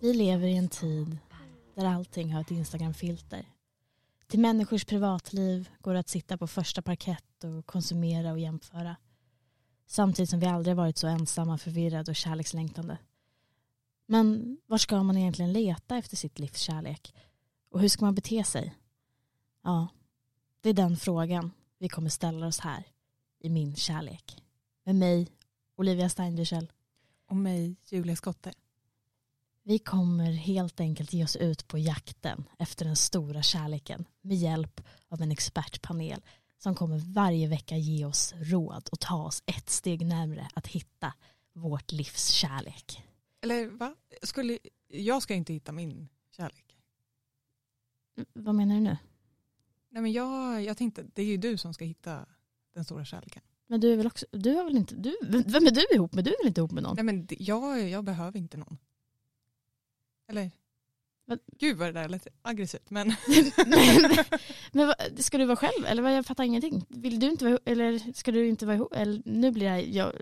Vi lever i en tid där allting har ett Instagram-filter. Till människors privatliv går det att sitta på första parkett och konsumera och jämföra. Samtidigt som vi aldrig varit så ensamma, förvirrade och kärlekslängtande. Men var ska man egentligen leta efter sitt livs kärlek? Och hur ska man bete sig? Ja, det är den frågan vi kommer ställa oss här i Min kärlek. Med mig, Olivia Steindüchel. Och mig, Julia Skotte. Vi kommer helt enkelt ge oss ut på jakten efter den stora kärleken med hjälp av en expertpanel som kommer varje vecka ge oss råd och ta oss ett steg närmre att hitta vårt livs kärlek. Eller va? Skulle, jag ska inte hitta min kärlek. Vad menar du nu? Nej men jag, jag tänkte, det är ju du som ska hitta den stora kärleken. Men du är väl också, du har väl inte, du, vem är du ihop med? Du är väl inte ihop med någon? Nej men jag, jag behöver inte någon. Eller? Men, Gud vad det där lät aggressivt men. men, men vad, ska du vara själv eller jag fattar ingenting. Vill du inte vara ihop eller ska du inte vara ihop? Eller, nu blir det här, jag,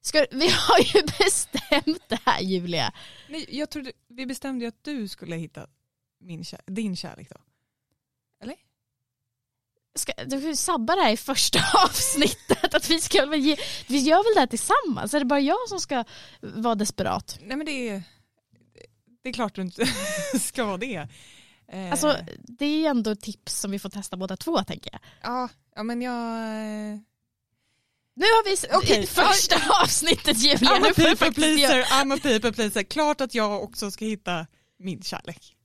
ska, vi har ju bestämt det här Julia. Nej, jag trodde, vi bestämde ju att du skulle hitta min, din kärlek då. Eller? Ska, du sabbar det här i första avsnittet. Att vi, ska vi gör väl det här tillsammans? Är det bara jag som ska vara desperat? Nej men det är, det är klart du inte ska vara det. Eh. Alltså det är ju ändå tips som vi får testa båda två tänker jag. Ja, ja men jag... Eh. Nu har vi okay. första avsnittet Julia. I'm a people pleaser, I'm a people pleaser. Klart att jag också ska hitta min kärlek.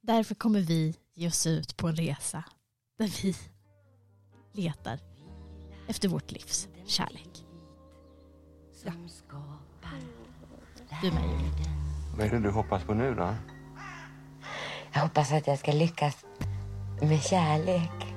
Därför kommer vi ge oss ut på en resa där vi letar efter vårt livs kärlek. Ja. Du med Julia. Vad är det du hoppas på nu då? Jag hoppas att jag ska lyckas med kärlek.